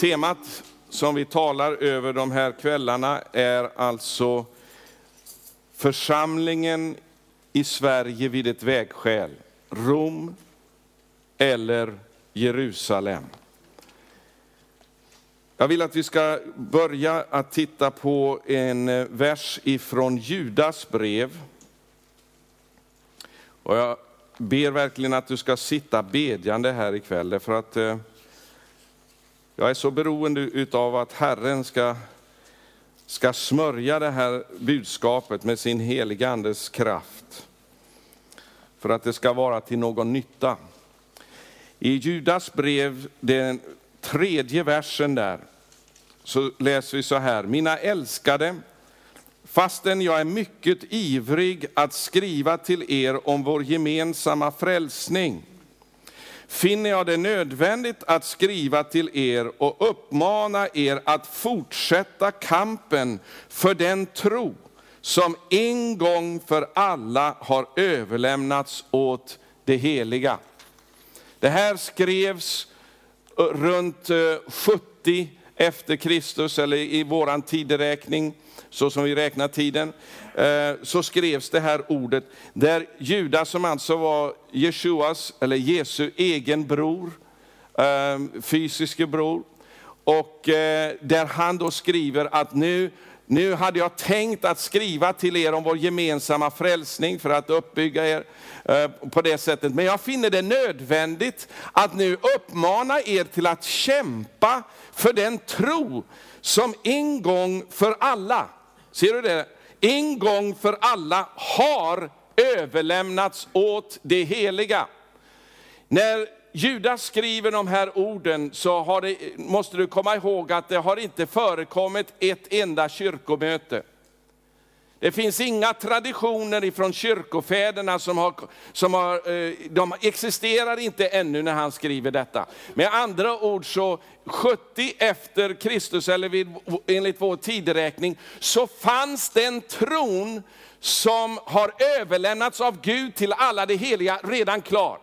Temat som vi talar över de här kvällarna är alltså församlingen i Sverige vid ett vägskäl. Rom eller Jerusalem. Jag vill att vi ska börja att titta på en eh, vers ifrån Judas brev. Och jag ber verkligen att du ska sitta bedjande här ikväll, därför att eh, jag är så beroende av att Herren ska, ska smörja det här budskapet med sin heligandes kraft. För att det ska vara till någon nytta. I Judas brev, den tredje versen där, så läser vi så här. Mina älskade, fastän jag är mycket ivrig att skriva till er om vår gemensamma frälsning, finner jag det nödvändigt att skriva till er och uppmana er att fortsätta kampen för den tro som en gång för alla har överlämnats åt det heliga. Det här skrevs eh, runt eh, 70 efter Kristus, eller i våran tideräkning, så som vi räknar tiden, eh, så skrevs det här ordet, där Judas som alltså var Jeshuas, eller Jesu egen bror, eh, fysiske bror, och eh, där han då skriver att nu nu hade jag tänkt att skriva till er om vår gemensamma frälsning för att uppbygga er på det sättet. Men jag finner det nödvändigt att nu uppmana er till att kämpa för den tro som en gång för alla, ser du det? En gång för alla har överlämnats åt det heliga. När Judas skriver de här orden så det, måste du komma ihåg att det har inte förekommit ett enda kyrkomöte. Det finns inga traditioner ifrån kyrkofäderna som har, som har, eh, de existerar inte ännu när han skriver detta. Med andra ord så 70 efter Kristus, eller vid, enligt vår tideräkning, så fanns den tron som har överlämnats av Gud till alla de heliga redan klar.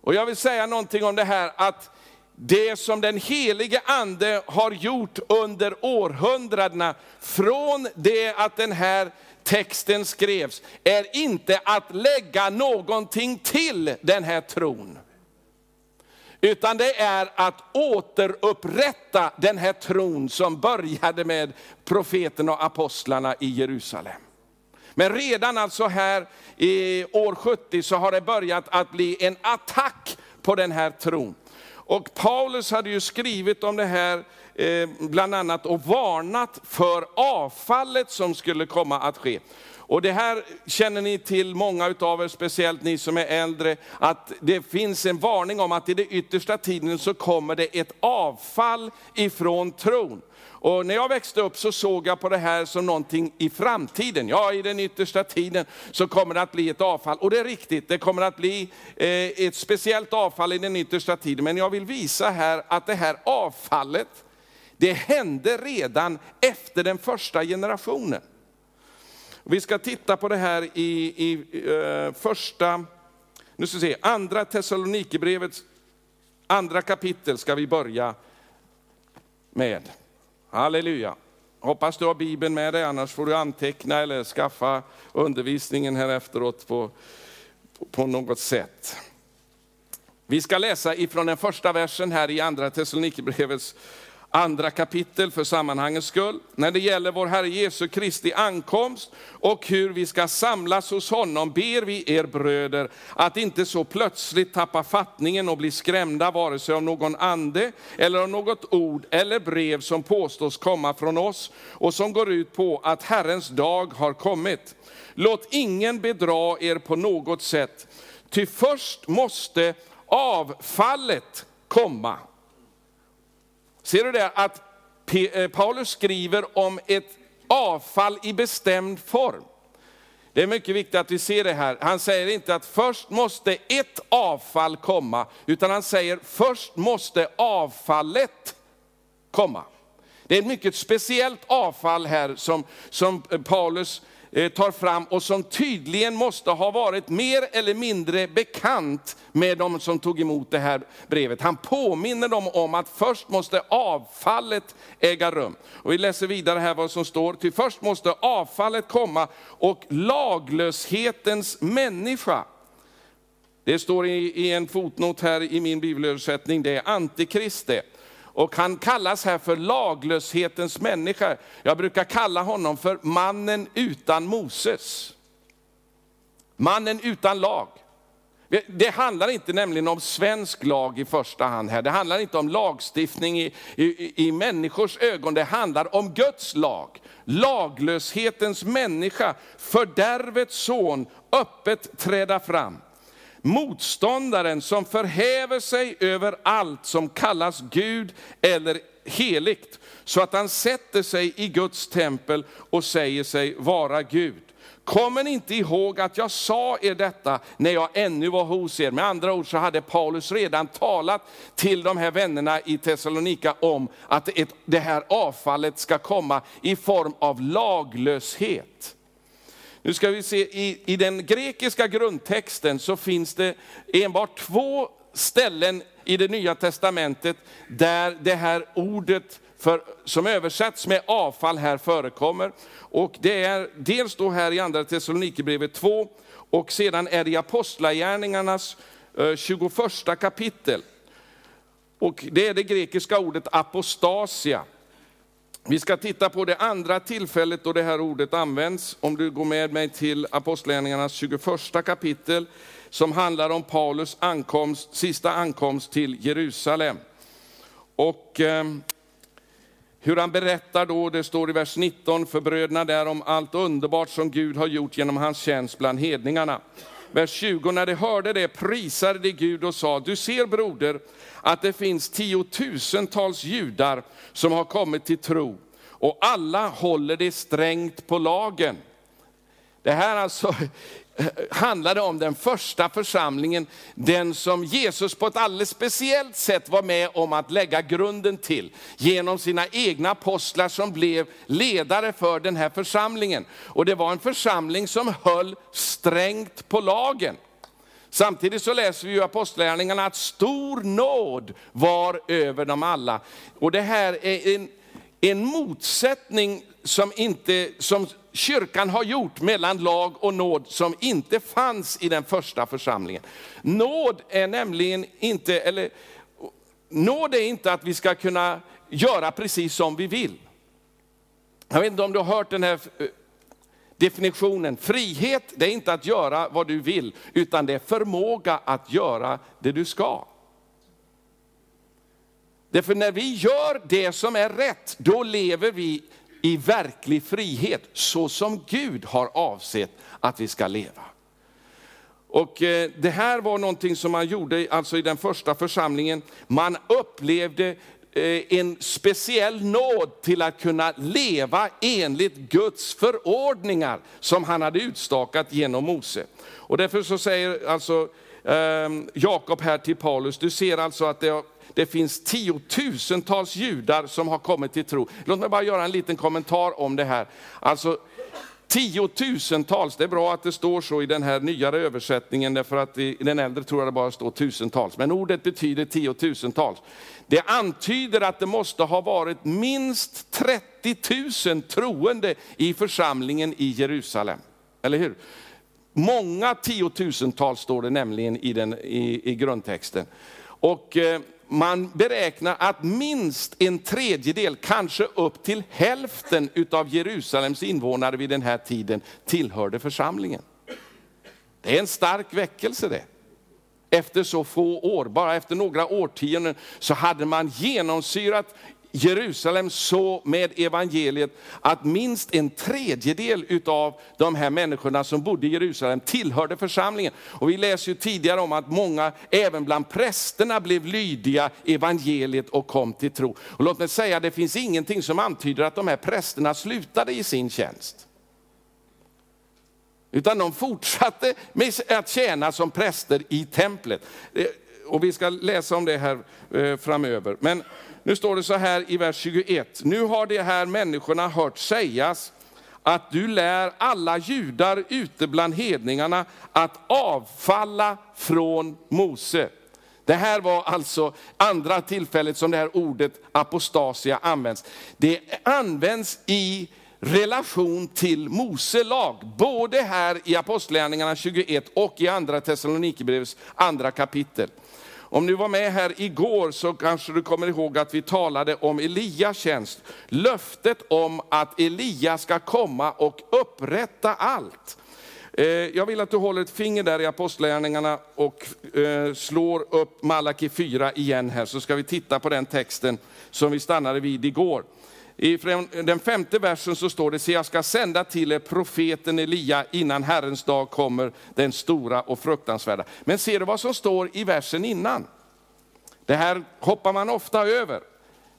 Och jag vill säga någonting om det här att det som den helige ande har gjort under århundradena, från det att den här texten skrevs, är inte att lägga någonting till den här tron. Utan det är att återupprätta den här tron som började med profeterna och apostlarna i Jerusalem. Men redan alltså här i år 70 så har det börjat att bli en attack på den här tron. Och Paulus hade ju skrivit om det här eh, bland annat och varnat för avfallet som skulle komma att ske. Och det här känner ni till, många av er, speciellt ni som är äldre, att det finns en varning om att i den yttersta tiden så kommer det ett avfall ifrån tron. Och när jag växte upp så såg jag på det här som någonting i framtiden. Ja, i den yttersta tiden så kommer det att bli ett avfall. Och det är riktigt, det kommer att bli eh, ett speciellt avfall i den yttersta tiden. Men jag vill visa här att det här avfallet, det hände redan efter den första generationen. Vi ska titta på det här i, i uh, första, nu ska vi se, andra Thessalonikerbrevets andra kapitel ska vi börja med. Halleluja. Hoppas du har Bibeln med dig, annars får du anteckna eller skaffa undervisningen här efteråt på, på något sätt. Vi ska läsa ifrån den första versen här i andra Thessalonikerbrevets andra kapitel för sammanhangets skull, när det gäller vår Herre Jesu Kristi ankomst och hur vi ska samlas hos honom, ber vi er bröder att inte så plötsligt tappa fattningen och bli skrämda vare sig av någon ande eller av något ord eller brev som påstås komma från oss och som går ut på att Herrens dag har kommit. Låt ingen bedra er på något sätt, ty först måste avfallet komma. Ser du det att eh, Paulus skriver om ett avfall i bestämd form. Det är mycket viktigt att vi ser det här. Han säger inte att först måste ett avfall komma, utan han säger först måste avfallet komma. Det är ett mycket speciellt avfall här som, som eh, Paulus Eh, tar fram och som tydligen måste ha varit mer eller mindre bekant med de som tog emot det här brevet. Han påminner dem om att först måste avfallet äga rum. Och vi läser vidare här vad som står, till först måste avfallet komma och laglöshetens människa, det står i, i en fotnot här i min bibelöversättning, det är antikrist det. Och han kallas här för laglöshetens människa. Jag brukar kalla honom för mannen utan Moses. Mannen utan lag. Det handlar inte nämligen om svensk lag i första hand här. Det handlar inte om lagstiftning i, i, i människors ögon. Det handlar om Guds lag. Laglöshetens människa, fördärvets son, öppet träda fram. Motståndaren som förhäver sig över allt som kallas Gud eller heligt, så att han sätter sig i Guds tempel och säger sig vara Gud. Kommer ni inte ihåg att jag sa er detta när jag ännu var hos er? Med andra ord så hade Paulus redan talat till de här vännerna i Thessalonika om att det här avfallet ska komma i form av laglöshet. Nu ska vi se, i, i den grekiska grundtexten så finns det enbart två ställen i det nya testamentet där det här ordet för, som översatts med avfall här förekommer. Och det är dels då här i andra Thessalonikerbrevet 2 och sedan är det i Apostlagärningarnas eh, 21 kapitel. Och det är det grekiska ordet apostasia. Vi ska titta på det andra tillfället då det här ordet används. Om du går med mig till Apostlagärningarnas 21 kapitel, som handlar om Paulus ankomst, sista ankomst till Jerusalem. Och eh, hur han berättar då, det står i vers 19, för bröderna där om allt underbart som Gud har gjort genom hans tjänst bland hedningarna. Vers 20, när de hörde det prisade de Gud och sa, du ser broder att det finns tiotusentals judar som har kommit till tro och alla håller det strängt på lagen. Det här alltså handlade om den första församlingen, den som Jesus på ett alldeles speciellt sätt var med om att lägga grunden till, genom sina egna apostlar som blev ledare för den här församlingen. Och det var en församling som höll strängt på lagen. Samtidigt så läser vi i Apostlagärningarna att stor nåd var över dem alla. Och det här är en, en motsättning som, inte, som kyrkan har gjort mellan lag och nåd som inte fanns i den första församlingen. Nåd är nämligen inte, eller nåd är inte att vi ska kunna göra precis som vi vill. Jag vet inte om du har hört den här eh, definitionen. Frihet, det är inte att göra vad du vill, utan det är förmåga att göra det du ska. Därför när vi gör det som är rätt, då lever vi i verklig frihet, så som Gud har avsett att vi ska leva. Och eh, det här var någonting som man gjorde alltså i den första församlingen. Man upplevde Eh, en speciell nåd till att kunna leva enligt Guds förordningar som han hade utstakat genom Mose. Och därför så säger alltså ehm, Jakob här till Paulus, du ser alltså att det det finns tiotusentals judar som har kommit till tro. Låt mig bara göra en liten kommentar om det här. Alltså, tiotusentals, det är bra att det står så i den här nyare översättningen, därför att i den äldre tror jag det bara står tusentals. Men ordet betyder tiotusentals. Det antyder att det måste ha varit minst 30 000 troende i församlingen i Jerusalem. Eller hur? Många tiotusental står det nämligen i, den, i, i grundtexten. Och eh, man beräknar att minst en tredjedel, kanske upp till hälften av Jerusalems invånare vid den här tiden tillhörde församlingen. Det är en stark väckelse det. Efter så få år, bara efter några årtionden, så hade man genomsyrat Jerusalem så med evangeliet att minst en tredjedel av de här människorna som bodde i Jerusalem tillhörde församlingen. Och vi läser ju tidigare om att många, även bland prästerna, blev lydiga evangeliet och kom till tro. Och låt mig säga, det finns ingenting som antyder att de här prästerna slutade i sin tjänst. Utan de fortsatte med att tjäna som präster i templet. Och vi ska läsa om det här eh, framöver. Men nu står det så här i vers 21. Nu har de här människorna hört sägas att du lär alla judar ute bland hedningarna att avfalla från Mose. Det här var alltså andra tillfället som det här ordet apostasia används. Det används i relation till Mose lag, både här i Apostlagärningarna 21 och i andra Thessalonikerbrevets andra kapitel. Om du var med här igår så kanske du kommer ihåg att vi talade om Elias tjänst. Löftet om att Elia ska komma och upprätta allt. Eh, jag vill att du håller ett finger där i Apostlagärningarna och eh, slår upp Malaki 4 igen här, så ska vi titta på den texten som vi stannade vid igår. I den femte versen så står det, se jag ska sända till er profeten Elia innan Herrens dag kommer, den stora och fruktansvärda. Men ser du vad som står i versen innan? Det här hoppar man ofta över.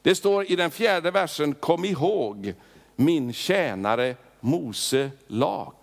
Det står i den fjärde versen, kom ihåg min tjänare Mose lag,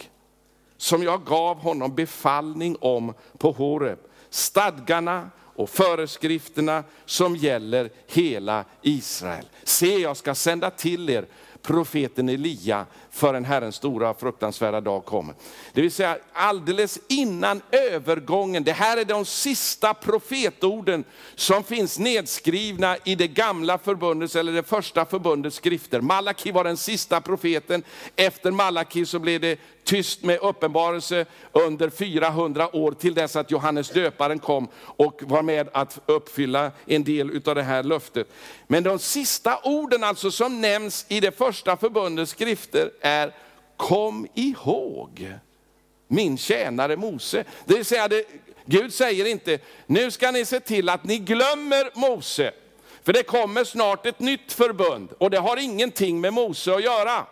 som jag gav honom befallning om på Horeb. Stadgarna och föreskrifterna som gäller hela Israel. Se, jag ska sända till er profeten Elia förrän Herrens stora fruktansvärda dag kommer. Det vill säga alldeles innan övergången, det här är de sista profetorden som finns nedskrivna i det gamla förbundets, eller det första förbundets skrifter. Malaki var den sista profeten, efter Malaki så blev det tyst med uppenbarelse under 400 år till dess att Johannes döparen kom och var med att uppfylla en del av det här löftet. Men de sista orden alltså som nämns i det första förbundets skrifter är, kom ihåg min tjänare Mose. Det vill säga, det, Gud säger inte, nu ska ni se till att ni glömmer Mose. För det kommer snart ett nytt förbund och det har ingenting med Mose att göra.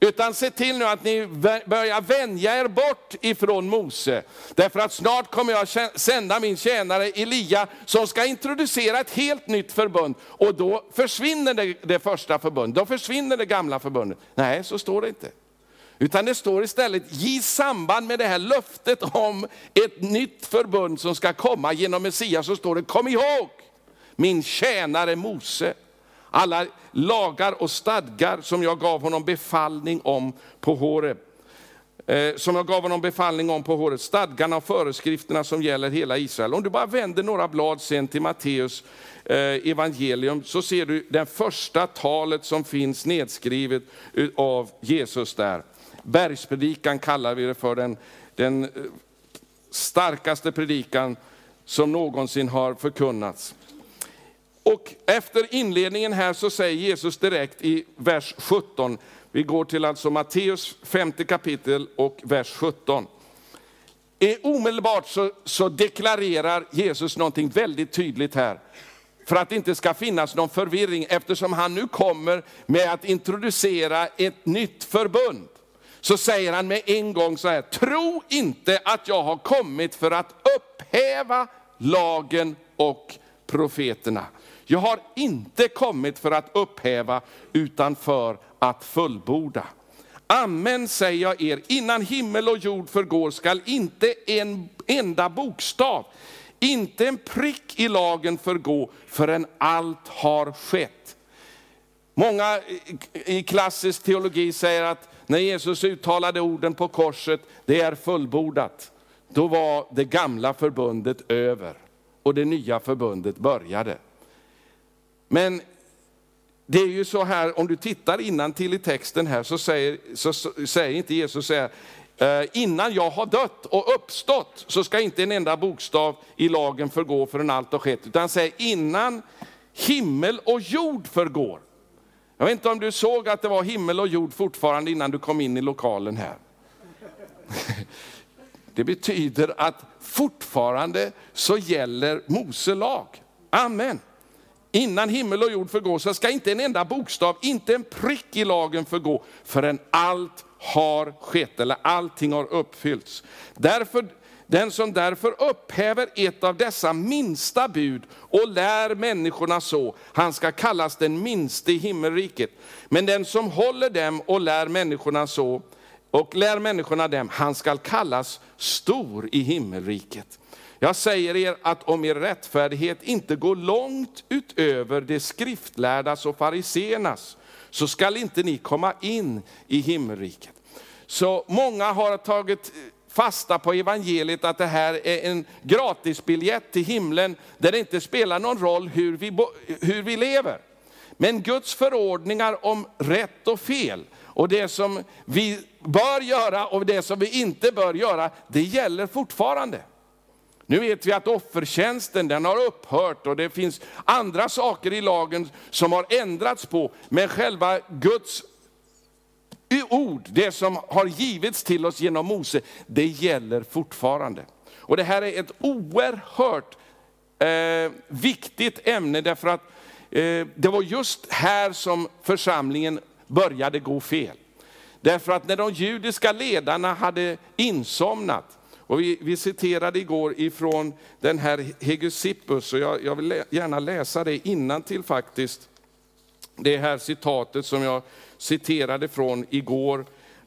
Utan se till nu att ni börjar vänja er bort ifrån Mose. Därför att snart kommer jag sända min tjänare Elia som ska introducera ett helt nytt förbund. Och då försvinner det, det första förbundet, då försvinner det gamla förbundet. Nej, så står det inte. Utan det står istället, i samband med det här löftet om ett nytt förbund som ska komma genom Messias, så står det, kom ihåg min tjänare Mose alla lagar och stadgar som jag gav honom befallning om på Horeb. Eh, som jag gav honom befallning om på Horeb, stadgarna och föreskrifterna som gäller hela Israel. Om du bara vänder några blad sen till Matteus eh, evangelium så ser du det första talet som finns nedskrivet av Jesus där. Bergspredikan kallar vi det för, den, den eh, starkaste predikan som någonsin har förkunnats. Och efter inledningen här så säger Jesus direkt i vers 17, vi går till alltså Matteus femte kapitel och vers 17. Omedelbart så, så deklarerar Jesus någonting väldigt tydligt här. För att det inte ska finnas någon förvirring eftersom han nu kommer med att introducera ett nytt förbund. Så säger han med en gång så här, tro inte att jag har kommit för att upphäva lagen och profeterna. Jag har inte kommit för att upphäva, utan för att fullborda. Amen säger jag er, innan himmel och jord förgår skall inte en enda bokstav, inte en prick i lagen förgå förrän allt har skett. Många i klassisk teologi säger att när Jesus uttalade orden på korset, det är fullbordat. Då var det gamla förbundet över och det nya förbundet började. Men det är ju så här, om du tittar innan till i texten här, så säger, så, så säger inte Jesus så här, eh, innan jag har dött och uppstått så ska inte en enda bokstav i lagen förgå förrän allt har skett. Utan han säger innan himmel och jord förgår. Jag vet inte om du såg att det var himmel och jord fortfarande innan du kom in i lokalen här. Det betyder att fortfarande så gäller Mose lag. Amen. Innan himmel och jord förgår så ska inte en enda bokstav, inte en prick i lagen förgå förrän allt har skett, eller allting har uppfyllts. Därför, den som därför upphäver ett av dessa minsta bud och lär människorna så, han ska kallas den minste i himmelriket. Men den som håller dem och lär människorna så, och lär människorna dem, han ska kallas stor i himmelriket. Jag säger er att om er rättfärdighet inte går långt utöver de skriftlärdas och fariseernas, så skall inte ni komma in i himmelriket. Så många har tagit fasta på evangeliet att det här är en gratisbiljett till himlen där det inte spelar någon roll hur vi, hur vi lever. Men Guds förordningar om rätt och fel och det som vi bör göra och det som vi inte bör göra, det gäller fortfarande. Nu vet vi att offertjänsten den har upphört och det finns andra saker i lagen som har ändrats på. Men själva Guds ord, det som har givits till oss genom Mose, det gäller fortfarande. Och det här är ett oerhört eh, viktigt ämne därför att eh, det var just här som församlingen började gå fel. Därför att när de judiska ledarna hade insomnat, och vi, vi citerade igår ifrån den här Hegesippus, och jag, jag vill gärna läsa det till faktiskt. Det här citatet som jag citerade från igår,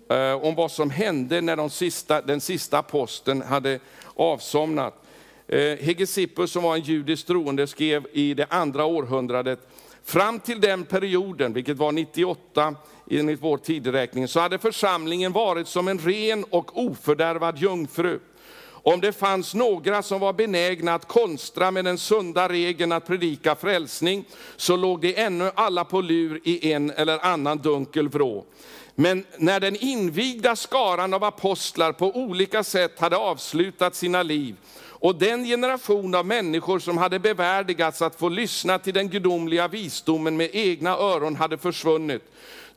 eh, om vad som hände när de sista, den sista aposteln hade avsomnat. Eh, Hegesippus som var en judisk troende skrev i det andra århundradet, fram till den perioden, vilket var 98 enligt vår tideräkning, så hade församlingen varit som en ren och ofördärvad jungfru. Om det fanns några som var benägna att konstra med den sunda regeln att predika frälsning, så låg de ännu alla på lur i en eller annan dunkel vrå. Men när den invigda skaran av apostlar på olika sätt hade avslutat sina liv, och den generation av människor som hade bevärdigats att få lyssna till den gudomliga visdomen med egna öron hade försvunnit,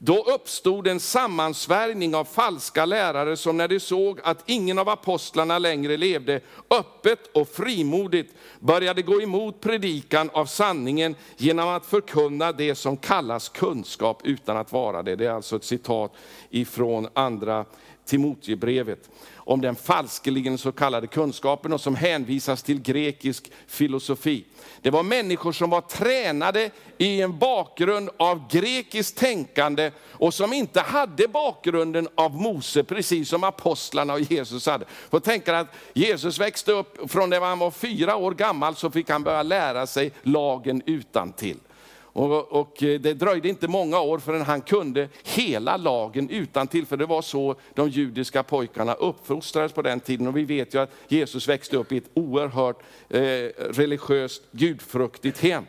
då uppstod en sammansvärjning av falska lärare som när de såg att ingen av apostlarna längre levde, öppet och frimodigt började gå emot predikan av sanningen genom att förkunna det som kallas kunskap utan att vara det. Det är alltså ett citat ifrån andra Timoteusbrevet om den falskeligen så kallade kunskapen och som hänvisas till grekisk filosofi. Det var människor som var tränade i en bakgrund av grekiskt tänkande och som inte hade bakgrunden av Mose, precis som apostlarna och Jesus hade. För tänka att Jesus växte upp, från det han var fyra år gammal så fick han börja lära sig lagen utan till. Och, och, eh, det dröjde inte många år förrän han kunde hela lagen utan till, för det var så de judiska pojkarna uppfostrades på den tiden. Och vi vet ju att Jesus växte upp i ett oerhört eh, religiöst, gudfruktigt hem.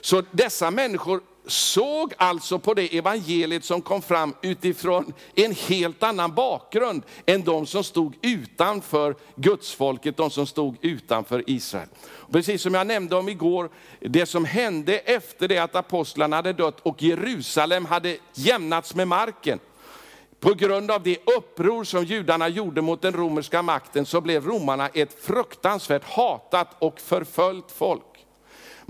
Så dessa människor såg alltså på det evangeliet som kom fram utifrån en helt annan bakgrund än de som stod utanför gudsfolket, de som stod utanför Israel. Precis som jag nämnde om igår, det som hände efter det att apostlarna hade dött och Jerusalem hade jämnats med marken. På grund av det uppror som judarna gjorde mot den romerska makten så blev romarna ett fruktansvärt hatat och förföljt folk.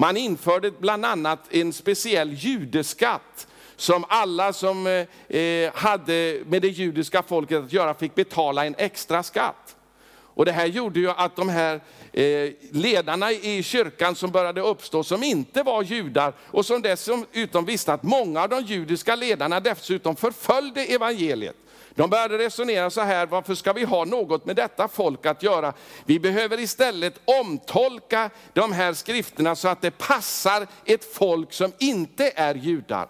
Man införde bland annat en speciell judeskatt som alla som eh, eh, hade med det judiska folket att göra fick betala en extra skatt. Och det här gjorde ju att de här eh, ledarna i kyrkan som började uppstå, som inte var judar och som dessutom visste att många av de judiska ledarna dessutom förföljde evangeliet. De började resonera så här, varför ska vi ha något med detta folk att göra? Vi behöver istället omtolka de här skrifterna så att det passar ett folk som inte är judar.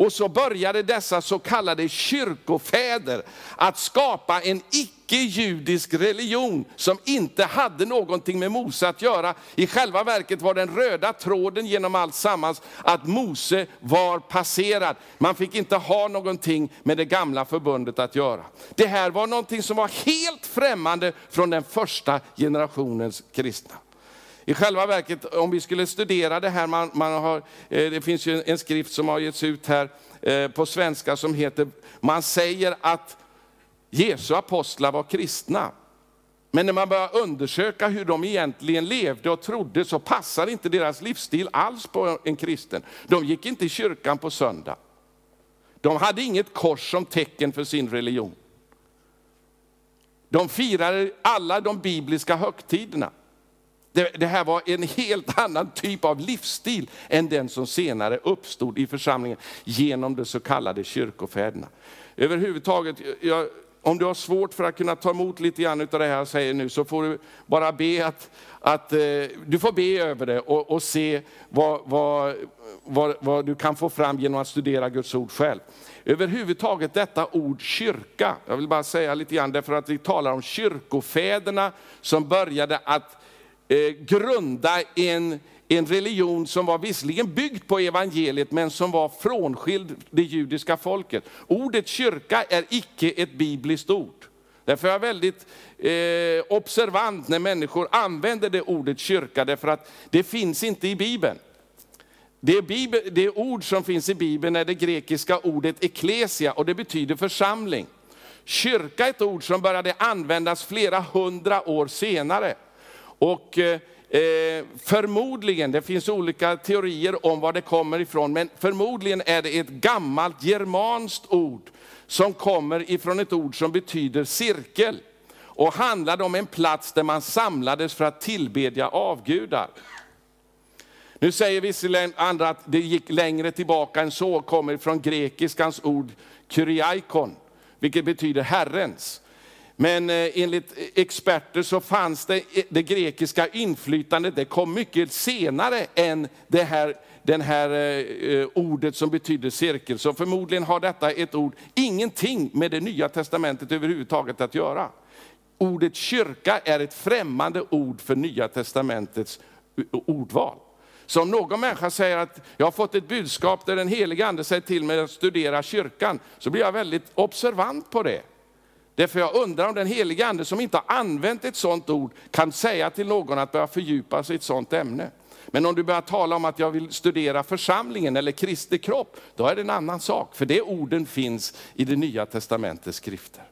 Och så började dessa så kallade kyrkofäder att skapa en icke-judisk religion som inte hade någonting med Mose att göra. I själva verket var den röda tråden genom allt sammans att Mose var passerad. Man fick inte ha någonting med det gamla förbundet att göra. Det här var någonting som var helt främmande från den första generationens kristna. I själva verket, om vi skulle studera det här, man, man har, eh, det finns ju en skrift som har getts ut här eh, på svenska som heter, man säger att Jesu apostlar var kristna. Men när man börjar undersöka hur de egentligen levde och trodde så passar inte deras livsstil alls på en kristen. De gick inte i kyrkan på söndag. De hade inget kors som tecken för sin religion. De firade alla de bibliska högtiderna. Det, det, här var en helt annan typ av livsstil än den som senare uppstod i församlingen genom de så kallade kyrkofäderna. Överhuvudtaget, jag om du har svårt för att kunna ta emot lite grann av det här jag säger nu, så får du bara be att, att eh, du får be över det och, och se vad, vad, vad, vad, du kan få fram genom att studera Guds ord själv. Överhuvudtaget detta ord kyrka, jag vill bara säga lite grann därför att vi talar om kyrkofäderna som började att eh, grunda en, en religion som var visserligen byggd på evangeliet, men som var frånskild det judiska folket. Ordet kyrka är icke ett bibliskt ord. Därför är jag väldigt eh, observant när människor använder det ordet kyrka, därför att det finns inte i Bibeln. Det, Bibel, det ord som finns i Bibeln är det grekiska ordet eklesia och det betyder församling. Kyrka är ett ord som började användas flera hundra år senare. Och eh, eh, förmodligen, det finns olika teorier om var det kommer ifrån, men förmodligen är det ett gammalt germanskt ord som kommer ifrån ett ord som betyder cirkel och handlade om en plats där man samlades för att tillbedja avgudar. Nu säger visserligen andra att det gick längre tillbaka än så, kommer från grekiskans ord kyriaikon, vilket betyder Herrens. Men eh, enligt experter så fanns det, eh, det grekiska inflytandet, det kom mycket senare än det här, den här eh, ordet som betyder cirkel. Så förmodligen har detta ett ord ingenting med det nya testamentet överhuvudtaget att göra. Ordet kyrka är ett främmande ord för nya testamentets ordval. Så om någon människa säger att jag har fått ett budskap där den heliga ande säger till mig att studera kyrkan, så blir jag väldigt observant på det. Därför jag undrar om den helige ande som inte har använt ett sådant ord kan säga till någon att börja fördjupa sig i ett sådant ämne. Men om du börjar tala om att jag vill studera församlingen eller Kristi kropp, då är det en annan sak. För det orden finns i det nya testamentets skrifter.